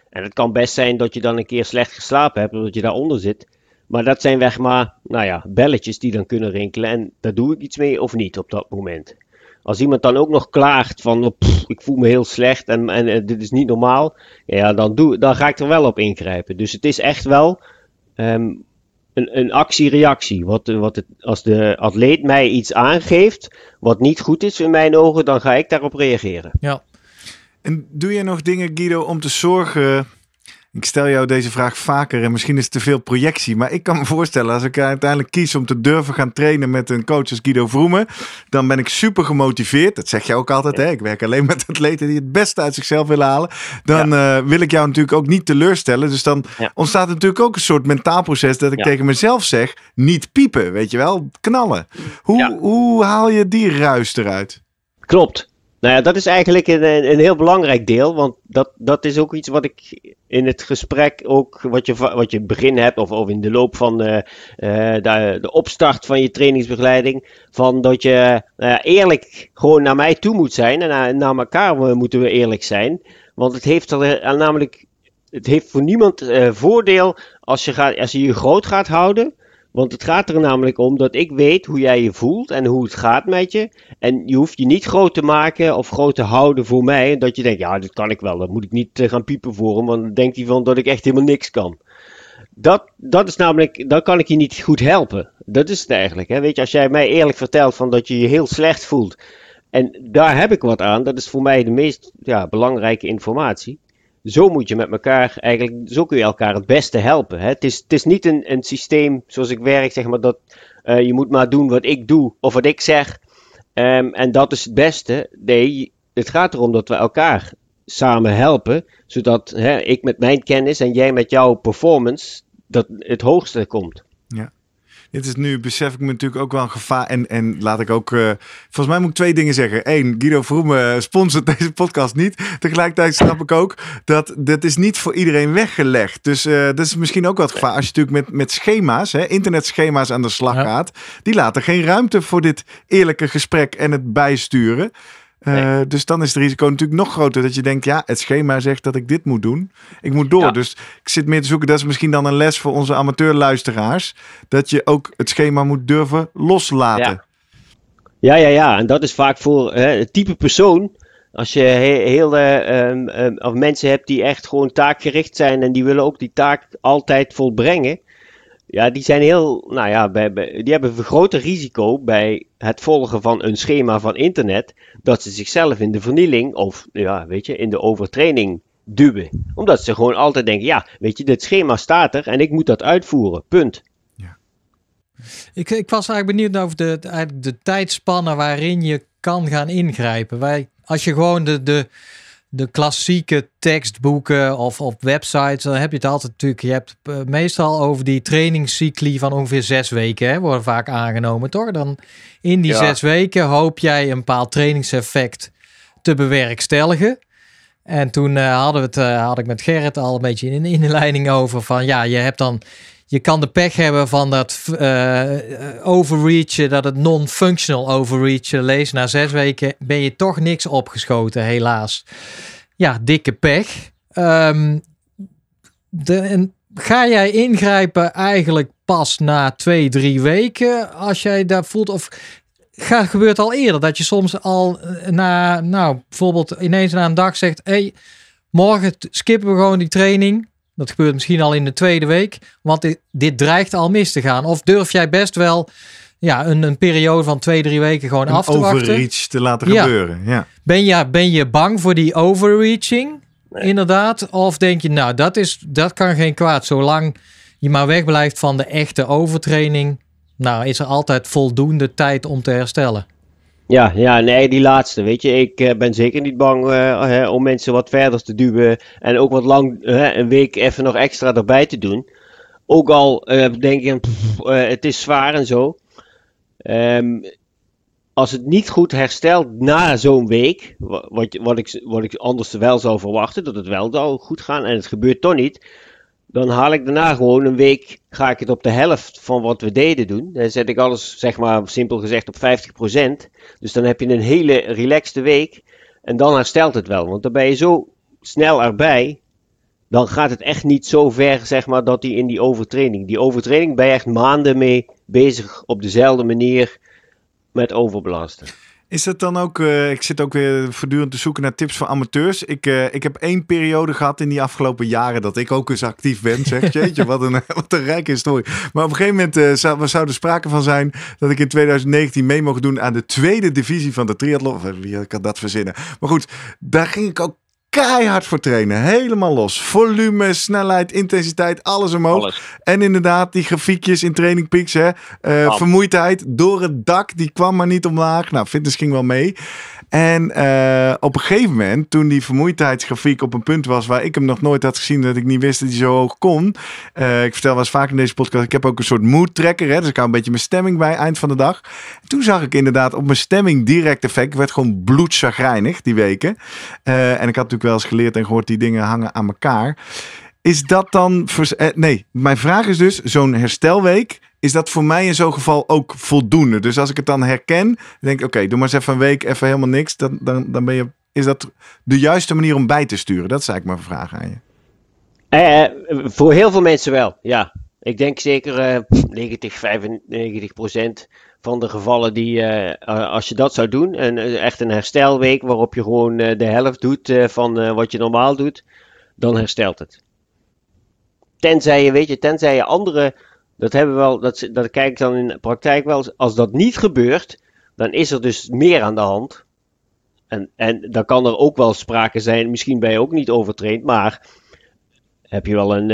En het kan best zijn dat je dan een keer slecht geslapen hebt, omdat je daaronder zit. Maar dat zijn weg maar, nou ja, belletjes die dan kunnen rinkelen en daar doe ik iets mee of niet op dat moment. Als iemand dan ook nog klaagt van oh, ik voel me heel slecht en, en, dit is niet normaal, ja, dan, doe, dan ga ik er wel op ingrijpen. Dus het is echt wel um, een, een actie-reactie. Wat, wat het, als de atleet mij iets aangeeft wat niet goed is in mijn ogen, dan ga ik daarop reageren. Ja. En doe je nog dingen, Guido, om te zorgen ik stel jou deze vraag vaker en misschien is het te veel projectie. Maar ik kan me voorstellen, als ik uiteindelijk kies om te durven gaan trainen met een coach als Guido Vroemen. Dan ben ik super gemotiveerd. Dat zeg je ook altijd. Hè? Ik werk alleen met atleten die het beste uit zichzelf willen halen. Dan ja. uh, wil ik jou natuurlijk ook niet teleurstellen. Dus dan ja. ontstaat natuurlijk ook een soort mentaal proces dat ik ja. tegen mezelf zeg. Niet piepen, weet je wel. Knallen. Hoe, hoe haal je die ruis eruit? Klopt. Nou ja, dat is eigenlijk een, een heel belangrijk deel, want dat, dat is ook iets wat ik in het gesprek ook, wat je, wat je begin hebt, of, of in de loop van uh, de, de opstart van je trainingsbegeleiding, van dat je uh, eerlijk gewoon naar mij toe moet zijn en naar, naar elkaar moeten we eerlijk zijn, want het heeft er namelijk, het heeft voor niemand voordeel als je, gaat, als je je groot gaat houden, want het gaat er namelijk om dat ik weet hoe jij je voelt en hoe het gaat met je. En je hoeft je niet groot te maken of groot te houden voor mij. Dat je denkt, ja, dit kan ik wel. Dan moet ik niet uh, gaan piepen voor hem. Want dan denkt hij van dat ik echt helemaal niks kan. Dat, dat is namelijk, dan kan ik je niet goed helpen. Dat is het eigenlijk. Hè? Weet je, als jij mij eerlijk vertelt van dat je je heel slecht voelt. En daar heb ik wat aan. Dat is voor mij de meest ja, belangrijke informatie zo moet je met elkaar eigenlijk, zo kun je elkaar het beste helpen. Hè? Het, is, het is niet een, een systeem zoals ik werk, zeg maar, dat uh, je moet maar doen wat ik doe of wat ik zeg. Um, en dat is het beste. Nee, het gaat erom dat we elkaar samen helpen, zodat hè, ik met mijn kennis en jij met jouw performance dat het hoogste komt. Ja. Dit is nu, besef ik me natuurlijk ook wel een gevaar. En, en laat ik ook, uh, volgens mij moet ik twee dingen zeggen. Eén, Guido Vroemen sponsort deze podcast niet. Tegelijkertijd snap ik ook dat dat is niet voor iedereen weggelegd. Dus uh, dat is misschien ook wat gevaar. Als je natuurlijk met, met schema's, hè, internetschema's aan de slag ja. gaat. Die laten geen ruimte voor dit eerlijke gesprek en het bijsturen. Nee. Dus dan is het risico natuurlijk nog groter dat je denkt, ja, het schema zegt dat ik dit moet doen. Ik moet door. Ja. Dus ik zit meer te zoeken, dat is misschien dan een les voor onze amateurluisteraars. Dat je ook het schema moet durven loslaten. Ja, ja, ja. ja. En dat is vaak voor hè, het type persoon. Als je heel, heel uh, um, um, of mensen hebt die echt gewoon taakgericht zijn en die willen ook die taak altijd volbrengen. Ja, die zijn heel, nou ja, bij, die hebben een vergroot risico bij het volgen van een schema van internet, dat ze zichzelf in de vernieling of, ja, weet je, in de overtraining duwen. Omdat ze gewoon altijd denken, ja, weet je, dit schema staat er en ik moet dat uitvoeren, punt. Ja. Ik, ik was eigenlijk benieuwd over de, eigenlijk de tijdspannen waarin je kan gaan ingrijpen. Wij, als je gewoon de, de, de klassieke tekstboeken of op websites, dan heb je het altijd natuurlijk. Je hebt eh, meestal over die trainingscycli van ongeveer zes weken, hè, worden vaak aangenomen, toch? Dan in die Ja. zes weken hoop jij een bepaald trainingseffect te bewerkstelligen. En toen eh, hadden we het, eh, had ik met Gerrit al een beetje in, in de leiding over van ja, je hebt dan. Je kan de pech hebben van dat eh, overreachen, dat het non-functional overreachen lees. Na zes weken ben je toch niks opgeschoten, helaas. Ja, dikke pech. Ehm, de, ga jij ingrijpen eigenlijk pas na twee, drie weken als jij dat voelt? Of ga, gebeurt al eerder dat je soms al eh, na, nou, bijvoorbeeld ineens na een dag zegt: hey, morgen skippen we gewoon die training. Dat gebeurt misschien al in de tweede week, want dit, dit dreigt al mis te gaan. Of durf jij best wel ja, een, een periode van twee, drie weken gewoon Een af te wachten? overreach te laten Ja. gebeuren. Ja. Ben je, ben je bang voor die overreaching? Inderdaad. Of denk je, nou, dat, is, dat kan geen kwaad. Zolang je maar wegblijft van de echte overtraining. Nou, is er altijd voldoende tijd om te herstellen. Ja, ja, nee, die laatste, weet je. Ik eh, ben zeker niet bang eh, eh, om mensen wat verder te duwen en ook wat lang, eh, een week even nog extra erbij te doen. Ook al denk eh, het is zwaar en zo. Ehm, als het niet goed herstelt na zo'n week, wa- wat, wat, ik, wat ik anders wel zou verwachten, dat het wel zou goed gaan en het gebeurt toch niet, dan haal ik daarna gewoon een week, ga ik het op de helft van wat we deden doen. Dan zet ik alles, zeg maar, simpel gezegd op 50%. Dus dan heb je een hele relaxte week en dan herstelt het wel. Want dan ben je zo snel erbij, dan gaat het echt niet zo ver, zeg maar, dat die in die overtraining. Die overtraining ben je echt maanden mee bezig op dezelfde manier met overbelasten. Is dat dan ook, eh, ik zit ook weer voortdurend te zoeken naar tips voor amateurs. Ik, eh, ik heb één periode gehad in die afgelopen jaren dat ik ook eens actief ben. Zeg, jeetje, wat een, wat een rijke historie. Maar op een gegeven moment eh, zou, zou er sprake van zijn dat ik in 2019 mee mocht doen aan de tweede divisie van de triathlon. Wie kan dat verzinnen? Maar goed, daar ging ik ook keihard voor trainen. Helemaal los. Volume, snelheid, intensiteit, alles omhoog. Alles. En inderdaad, die grafiekjes in Training Peaks, hè, eh, vermoeidheid door het dak, die kwam maar niet omlaag. Nou, fitness ging wel mee. En eh, op een gegeven moment, toen die vermoeidheidsgrafiek op een punt was waar ik hem nog nooit had gezien, dat ik niet wist dat hij zo hoog kon. Eh, ik vertel wel eens vaak in deze podcast, ik heb ook een soort mood tracker, hè, dus ik hou een beetje mijn stemming bij eind van de dag. Toen zag ik inderdaad op mijn stemming direct effect. Ik werd gewoon bloedzagrijnig die weken. En ik had natuurlijk wel eens geleerd en gehoord, die dingen hangen aan elkaar. Is dat dan. eh, nee, mijn vraag is dus: zo'n herstelweek. Is dat voor mij in zo'n geval ook voldoende? Dus als ik het dan herken, denk ik: oké, doe maar eens even een week, even helemaal niks. Dan, dan, dan ben je. Is dat de juiste manier om bij te sturen? Dat is eigenlijk mijn vraag aan je. Eh, voor heel veel mensen wel, ja. Ik denk zeker eh 90, 95 procent van de gevallen die, eh, als je dat zou doen, en eh, echt een herstelweek waarop je gewoon de helft doet van wat je normaal doet, dan herstelt het. Tenzij je, weet je, tenzij je andere, dat hebben we wel, dat, dat kijk ik dan in de praktijk wel, als dat niet gebeurt, dan is er dus meer aan de hand. En, en dan kan er ook wel sprake zijn, misschien ben je ook niet overtraind, maar heb je wel een,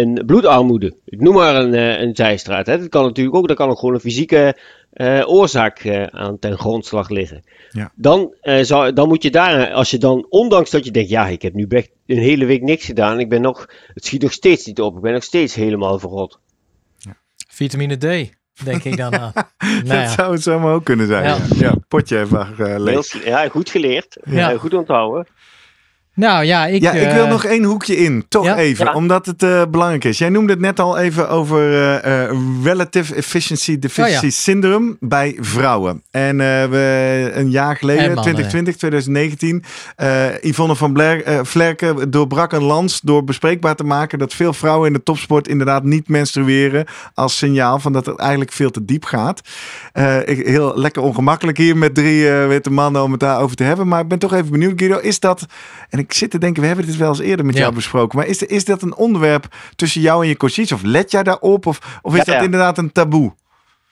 een bloedarmoede. Ik noem maar een, een zijstraat. Hè. Dat kan natuurlijk ook, daar kan ook gewoon een fysieke eh, oorzaak eh, aan ten grondslag liggen. Ja. Dan, eh, zou, dan moet je daar, als je dan, ondanks dat je denkt, ja, ik heb nu echt een hele week niks gedaan, ik ben nog, het schiet nog steeds niet op, ik ben nog steeds helemaal verrot. Vitamine D, denk ik dan aan. nou dat ja. zou het zomaar ook kunnen zijn. Ja, Ja. ja potje even eh, leeg. Heel sl- ja, goed geleerd, Ja. Goed onthouden. Nou ja, ik, ja, ik wil eh, nog één hoekje in. Toch ja? even, Ja. omdat het eh, belangrijk is. Jij noemde het net al even over eh, eh, Relative Efficiency Deficiency Oh Syndrome bij vrouwen. En eh, we een jaar geleden, En mannen, 2020, 2019, eh, Yvonne van Bler, eh, Vlerken doorbrak een lans door bespreekbaar te maken dat veel vrouwen in de topsport inderdaad niet menstrueren als signaal van dat het eigenlijk veel te diep gaat. Eh, ik, heel lekker ongemakkelijk hier met drie eh, witte mannen om het daarover te hebben. Maar ik ben toch even benieuwd, Guido. Is dat, en ik zit te denken, we hebben dit wel eens eerder met Ja. jou besproken. Maar is, is dat een onderwerp tussen jou en je coaches? Of let jij daarop? Of, of is Ja, dat ja. inderdaad een taboe?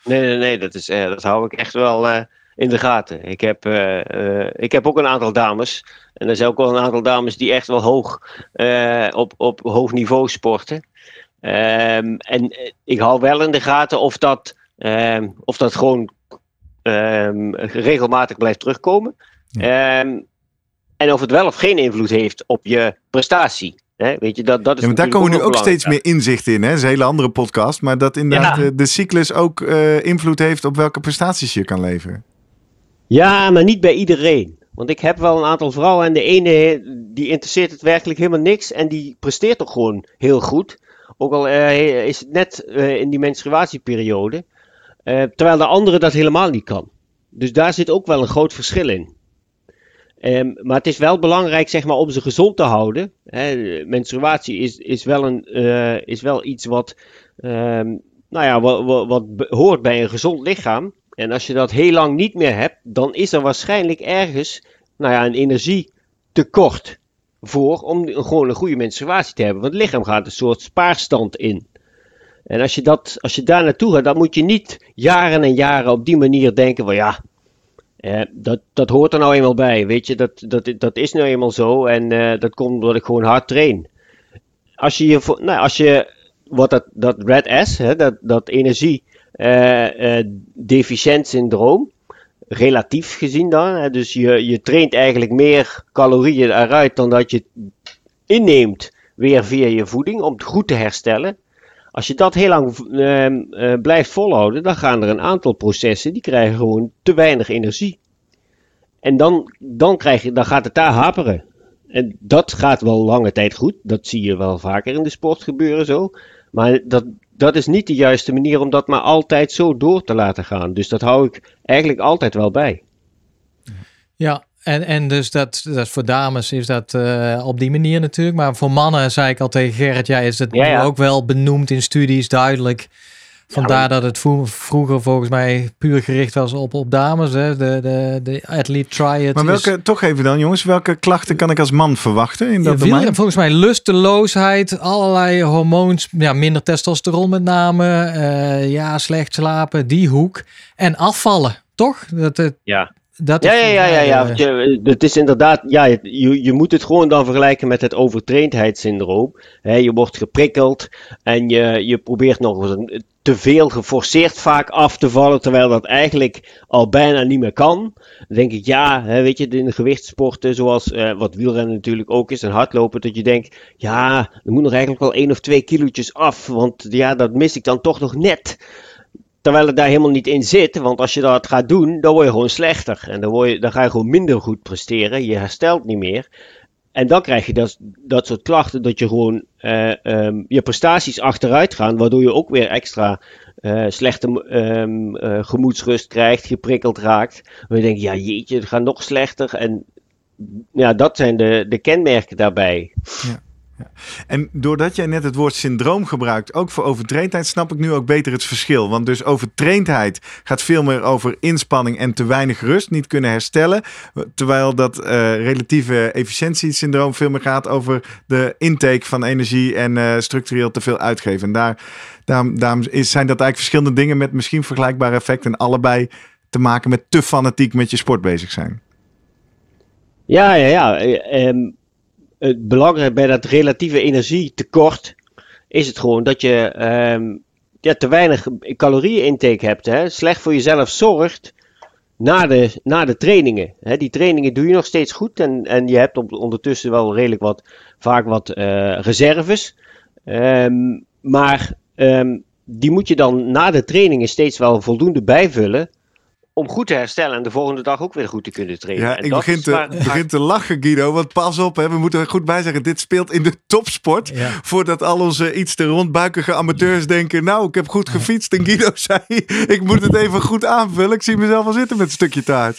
Nee, nee, nee, dat, is, eh, dat hou ik echt wel eh, in de gaten. Ik heb, eh, ik heb ook een aantal dames. En er zijn ook wel een aantal dames die echt wel hoog op, op hoog niveau sporten. Ehm, en ik hou wel in de gaten of dat, ehm, of dat gewoon ehm, regelmatig blijft terugkomen. Ehm, En of het wel of geen invloed heeft op je prestatie. Hè? Weet je, dat, dat is Ja, maar daar komen nu ook steeds meer inzicht in. Hè? Dat is een hele andere podcast. Maar dat inderdaad Ja. de, de cyclus ook eh, invloed heeft op welke prestaties je kan leveren. Ja, maar niet bij iedereen. Want ik heb wel een aantal vrouwen en de ene die interesseert het werkelijk helemaal niks en die presteert toch gewoon heel goed. Ook al eh, is het net eh, in die menstruatieperiode. Eh, terwijl de andere dat helemaal niet kan. Dus daar zit ook wel een groot verschil in. Ehm, maar het is wel belangrijk zeg maar, om ze gezond te houden. Hè, menstruatie is, is, wel een, eh, is wel iets wat, ehm, nou ja, wat, wat, hoort bij een gezond lichaam. En als je dat heel lang niet meer hebt, dan is er waarschijnlijk ergens nou ja, een energietekort voor om gewoon een goede menstruatie te hebben. Want het lichaam gaat een soort spaarstand in. En als je, dat, als je daar naartoe gaat, dan moet je niet jaren en jaren op die manier denken van ja, eh, dat, dat hoort er nou eenmaal bij. Weet je, dat, dat, dat is nou eenmaal zo en eh, dat komt doordat ik gewoon hard train. Als je, je nou, als je wat dat, dat Red S, hè, dat, dat energie eh, eh, deficiënt syndroom, relatief gezien dan. Hè, dus je, je traint eigenlijk meer calorieën eruit dan dat je inneemt weer via je voeding om het goed te herstellen. Als je dat heel lang ehm, eh, blijft volhouden, dan gaan er een aantal processen die krijgen gewoon te weinig energie. En dan, dan, krijg je, dan gaat het daar haperen. En dat gaat wel lange tijd goed. Dat zie je wel vaker in de sport gebeuren zo. Maar dat, dat is niet de juiste manier om dat maar altijd zo door te laten gaan. Dus dat hou ik eigenlijk altijd wel bij. Ja, en, en dus dat, dat voor dames is dat eh, op die manier natuurlijk. Maar voor mannen, zei ik al tegen Gerrit, ja, is het Ja, ja. nu ook wel benoemd in studies duidelijk. Vandaar dat het vro- vroeger volgens mij puur gericht was op, op dames. Hè? De, de, de athlete triad. Maar is- welke, toch even dan jongens, welke klachten kan ik als man verwachten in dat Ja, domein? volgens mij lusteloosheid, allerlei hormoons, ja, minder testosteron met name, eh, ja, slecht slapen, die hoek. En afvallen, toch? Dat, dat, Ja. Dat Ja, ja, ja, ja, ja. eh, want je- Het is inderdaad, ja, je, je moet het gewoon dan vergelijken met het overtraindheidssyndroom. Hè, je wordt geprikkeld en je, je probeert nog eens te veel geforceerd vaak af te vallen, terwijl dat eigenlijk al bijna niet meer kan. Dan denk ik, ja, weet je, in de gewichtssporten, zoals eh, wat wielrennen natuurlijk ook is, en hardlopen, dat je denkt, ja, er moet nog eigenlijk wel één of twee kilootjes af, want ja, dat mis ik dan toch nog net. Terwijl het daar helemaal niet in zit. Want als je dat gaat doen, dan word je gewoon slechter. En dan, word je, dan ga je gewoon minder goed presteren. Je herstelt niet meer. En dan krijg je dat, dat soort klachten dat je gewoon eh, ehm, je prestaties achteruit gaan. Waardoor je ook weer extra eh, slechte eh, gemoedsrust krijgt, geprikkeld raakt. Je denkt, ja jeetje, het gaat nog slechter. En ja, dat zijn de, de kenmerken daarbij. En doordat jij net het woord syndroom gebruikt, ook voor overtraindheid, snap ik nu ook beter het verschil. Want dus overtraindheid gaat veel meer over inspanning en te weinig rust, niet kunnen herstellen. Terwijl dat eh, relatieve efficiëntiesyndroom veel meer gaat over de intake van energie en eh, structureel te veel uitgeven. En daar, is, zijn dat eigenlijk verschillende dingen met misschien vergelijkbare effecten. En allebei te maken met te fanatiek met je sport bezig zijn. Ja, ja, ja. ehm, het belangrijke bij dat relatieve energietekort is het gewoon dat je ehm, ja, te weinig calorieën intake hebt. Hè? Slecht voor jezelf zorgt na de, na de trainingen. Hè? Die trainingen doe je nog steeds goed en, en je hebt op, ondertussen wel redelijk wat, vaak wat eh, reserves. Ehm, maar ehm, die moet je dan na de trainingen steeds wel voldoende bijvullen. Om goed te herstellen en de volgende dag ook weer goed te kunnen trainen. Ja, En ik dat begin te, waar- begin te lachen, Guido. Want pas op, hè, we moeten er goed bij zeggen. Dit speelt in de topsport. Ja. Voordat al onze iets te rondbuikige amateurs denken... nou, ik heb goed gefietst. En Guido zei, ik moet het even goed aanvullen. Ik zie mezelf al zitten met een stukje taart.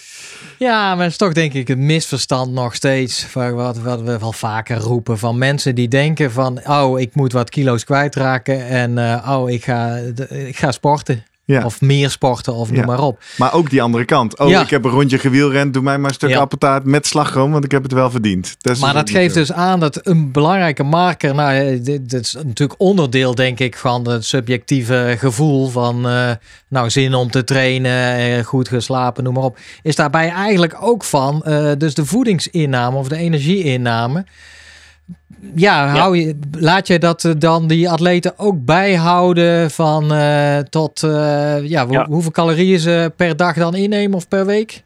Ja, maar het is toch denk ik een misverstand nog steeds. Van wat, wat we wel vaker roepen van mensen die denken van... oh, ik moet wat kilo's kwijtraken en eh, oh, ik ga, ik ga sporten. Ja. Of meer sporten of noem Ja. maar op. Maar ook die andere kant. Oh, Ja. ik heb een rondje gewielrend. Doe mij maar een stuk appeltaart met slagroom. Want ik heb het wel verdiend. Dat Maar dat geeft zo. dus aan dat een belangrijke marker, nou, eh, dit, dit is natuurlijk onderdeel, denk ik, van het subjectieve gevoel van, eh, nou, zin om te trainen, eh, goed geslapen, noem maar op. Is daarbij eigenlijk ook van, dus de voedingsinname of de energieinname. Ja, hou je, laat je dat eh, dan die atleten ook bijhouden van eh, tot, eh, ja, hoe- Ja. hoeveel calorieën ze per dag dan innemen of per week?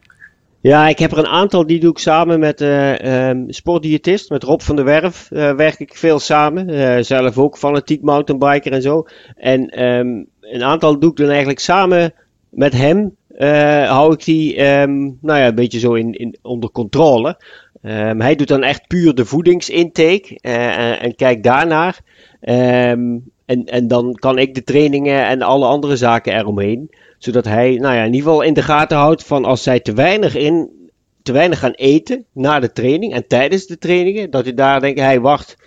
Ja, ik heb er een aantal die doe ik samen met uh, um, sportdiëtist, met Rob van der Werf. Uh, werk ik veel samen. Uh, zelf ook fanatiek mountainbiker en zo. En um, een aantal doe ik dan eigenlijk samen met hem. hou ik die um, nou ja, een beetje zo in, in, onder controle. Hij doet dan echt puur de voedingsintake en, en kijk daarnaar. en, en dan kan ik de trainingen en alle andere zaken eromheen zodat hij nou ja, in ieder geval in de gaten houdt van als zij te weinig, in, te weinig gaan eten na de training en tijdens de trainingen. Dat hij daar denkt, hij wacht,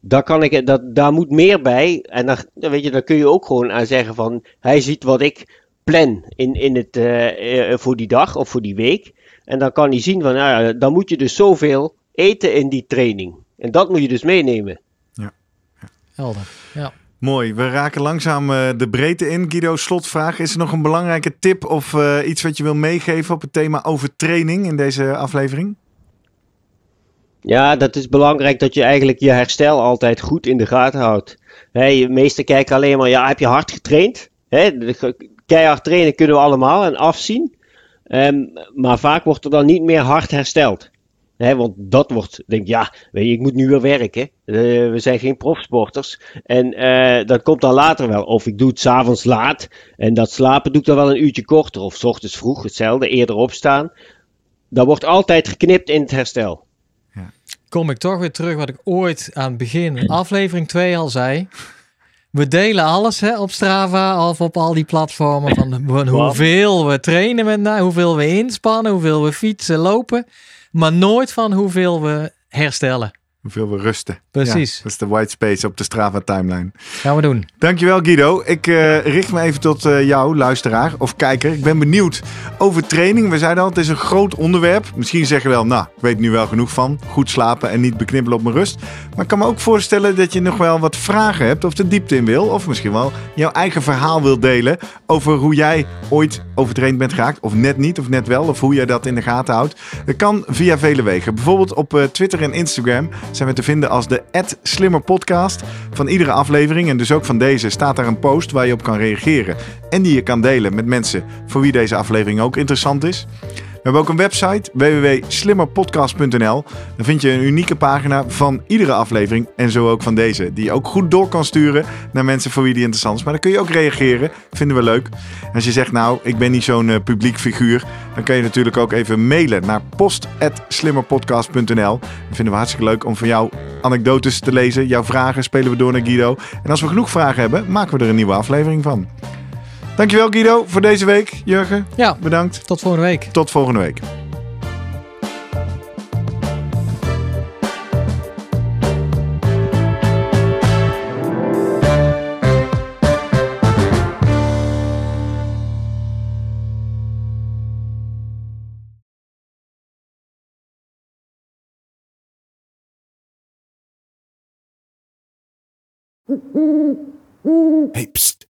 daar, kan ik, dat, daar moet meer bij. En dan, weet je, dan kun je ook gewoon aan zeggen van, hij ziet wat ik plan in, in het, uh, voor die dag of voor die week. En dan kan hij zien van, nou ja, dan moet je dus zoveel eten in die training. En dat moet je dus meenemen. Ja. ja. Helder, ja. Mooi, we raken langzaam uh, de breedte in. Guido, slotvraag. Is er nog een belangrijke tip of uh, iets wat je wil meegeven op het thema overtraining in deze aflevering? Ja, dat is belangrijk dat je eigenlijk je herstel altijd goed in de gaten houdt. De meesten kijken alleen maar, ja, heb je hard getraind? Keihard trainen kunnen we allemaal en afzien. Um, maar vaak wordt er dan niet meer hard hersteld. He, want dat wordt, denk ja, weet je, ik moet nu weer werken. Uh, we zijn geen profsporters. En uh, dat komt dan later wel. Of ik doe het s'avonds laat. En dat slapen doe ik dan wel een uurtje korter. Of s ochtends vroeg, hetzelfde, eerder opstaan. Dat wordt altijd geknipt in het herstel. Ja. Kom ik toch weer terug wat ik ooit aan het begin, aflevering 2 al zei. We delen alles hè, op Strava of op al die platformen. Van, hoeveel we trainen met hoeveel we inspannen, hoeveel we fietsen, lopen maar nooit van hoeveel we herstellen. Hoeveel we rusten. Precies. Ja, dat is de white space op de Strava timeline. Gaan we doen. Dankjewel Guido. Ik uh, richt me even tot uh, jou, luisteraar of kijker. Ik ben benieuwd over training. We zeiden al, het is een groot onderwerp. Misschien zeggen we wel, nou, ik weet nu wel genoeg van. Goed slapen en niet beknibbelen op mijn rust. Maar ik kan me ook voorstellen dat je nog wel wat vragen hebt of de diepte in wil. Of misschien wel jouw eigen verhaal wil delen over hoe jij ooit overtraind bent geraakt. Of net niet, of net wel. Of hoe jij dat in de gaten houdt. Dat kan via vele wegen. Bijvoorbeeld op uh, Twitter en Instagram zijn we te vinden als de Slimmer Podcast. Van iedere aflevering en dus ook van deze staat daar een post waar je op kan reageren. En die je kan delen met mensen voor wie deze aflevering ook interessant is. We hebben ook een website www.slimmerpodcast.nl. Daar vind je een unieke pagina van iedere aflevering en zo ook van deze. Die je ook goed door kan sturen naar mensen voor wie die interessant is. Maar dan kun je ook reageren. Vinden we leuk. Als je zegt nou, ik ben niet zo'n uh, publiek figuur. Dan kun je natuurlijk ook even mailen naar post.slimmerpodcast.nl. Dat vinden we hartstikke leuk om van jou anekdotes te lezen. Jouw vragen spelen we door naar Guido. En als we genoeg vragen hebben, maken we er een nieuwe aflevering van. Dankjewel Guido voor deze week. Jurgen, ja, bedankt. Tot volgende week. Tot volgende week. Hey, pst.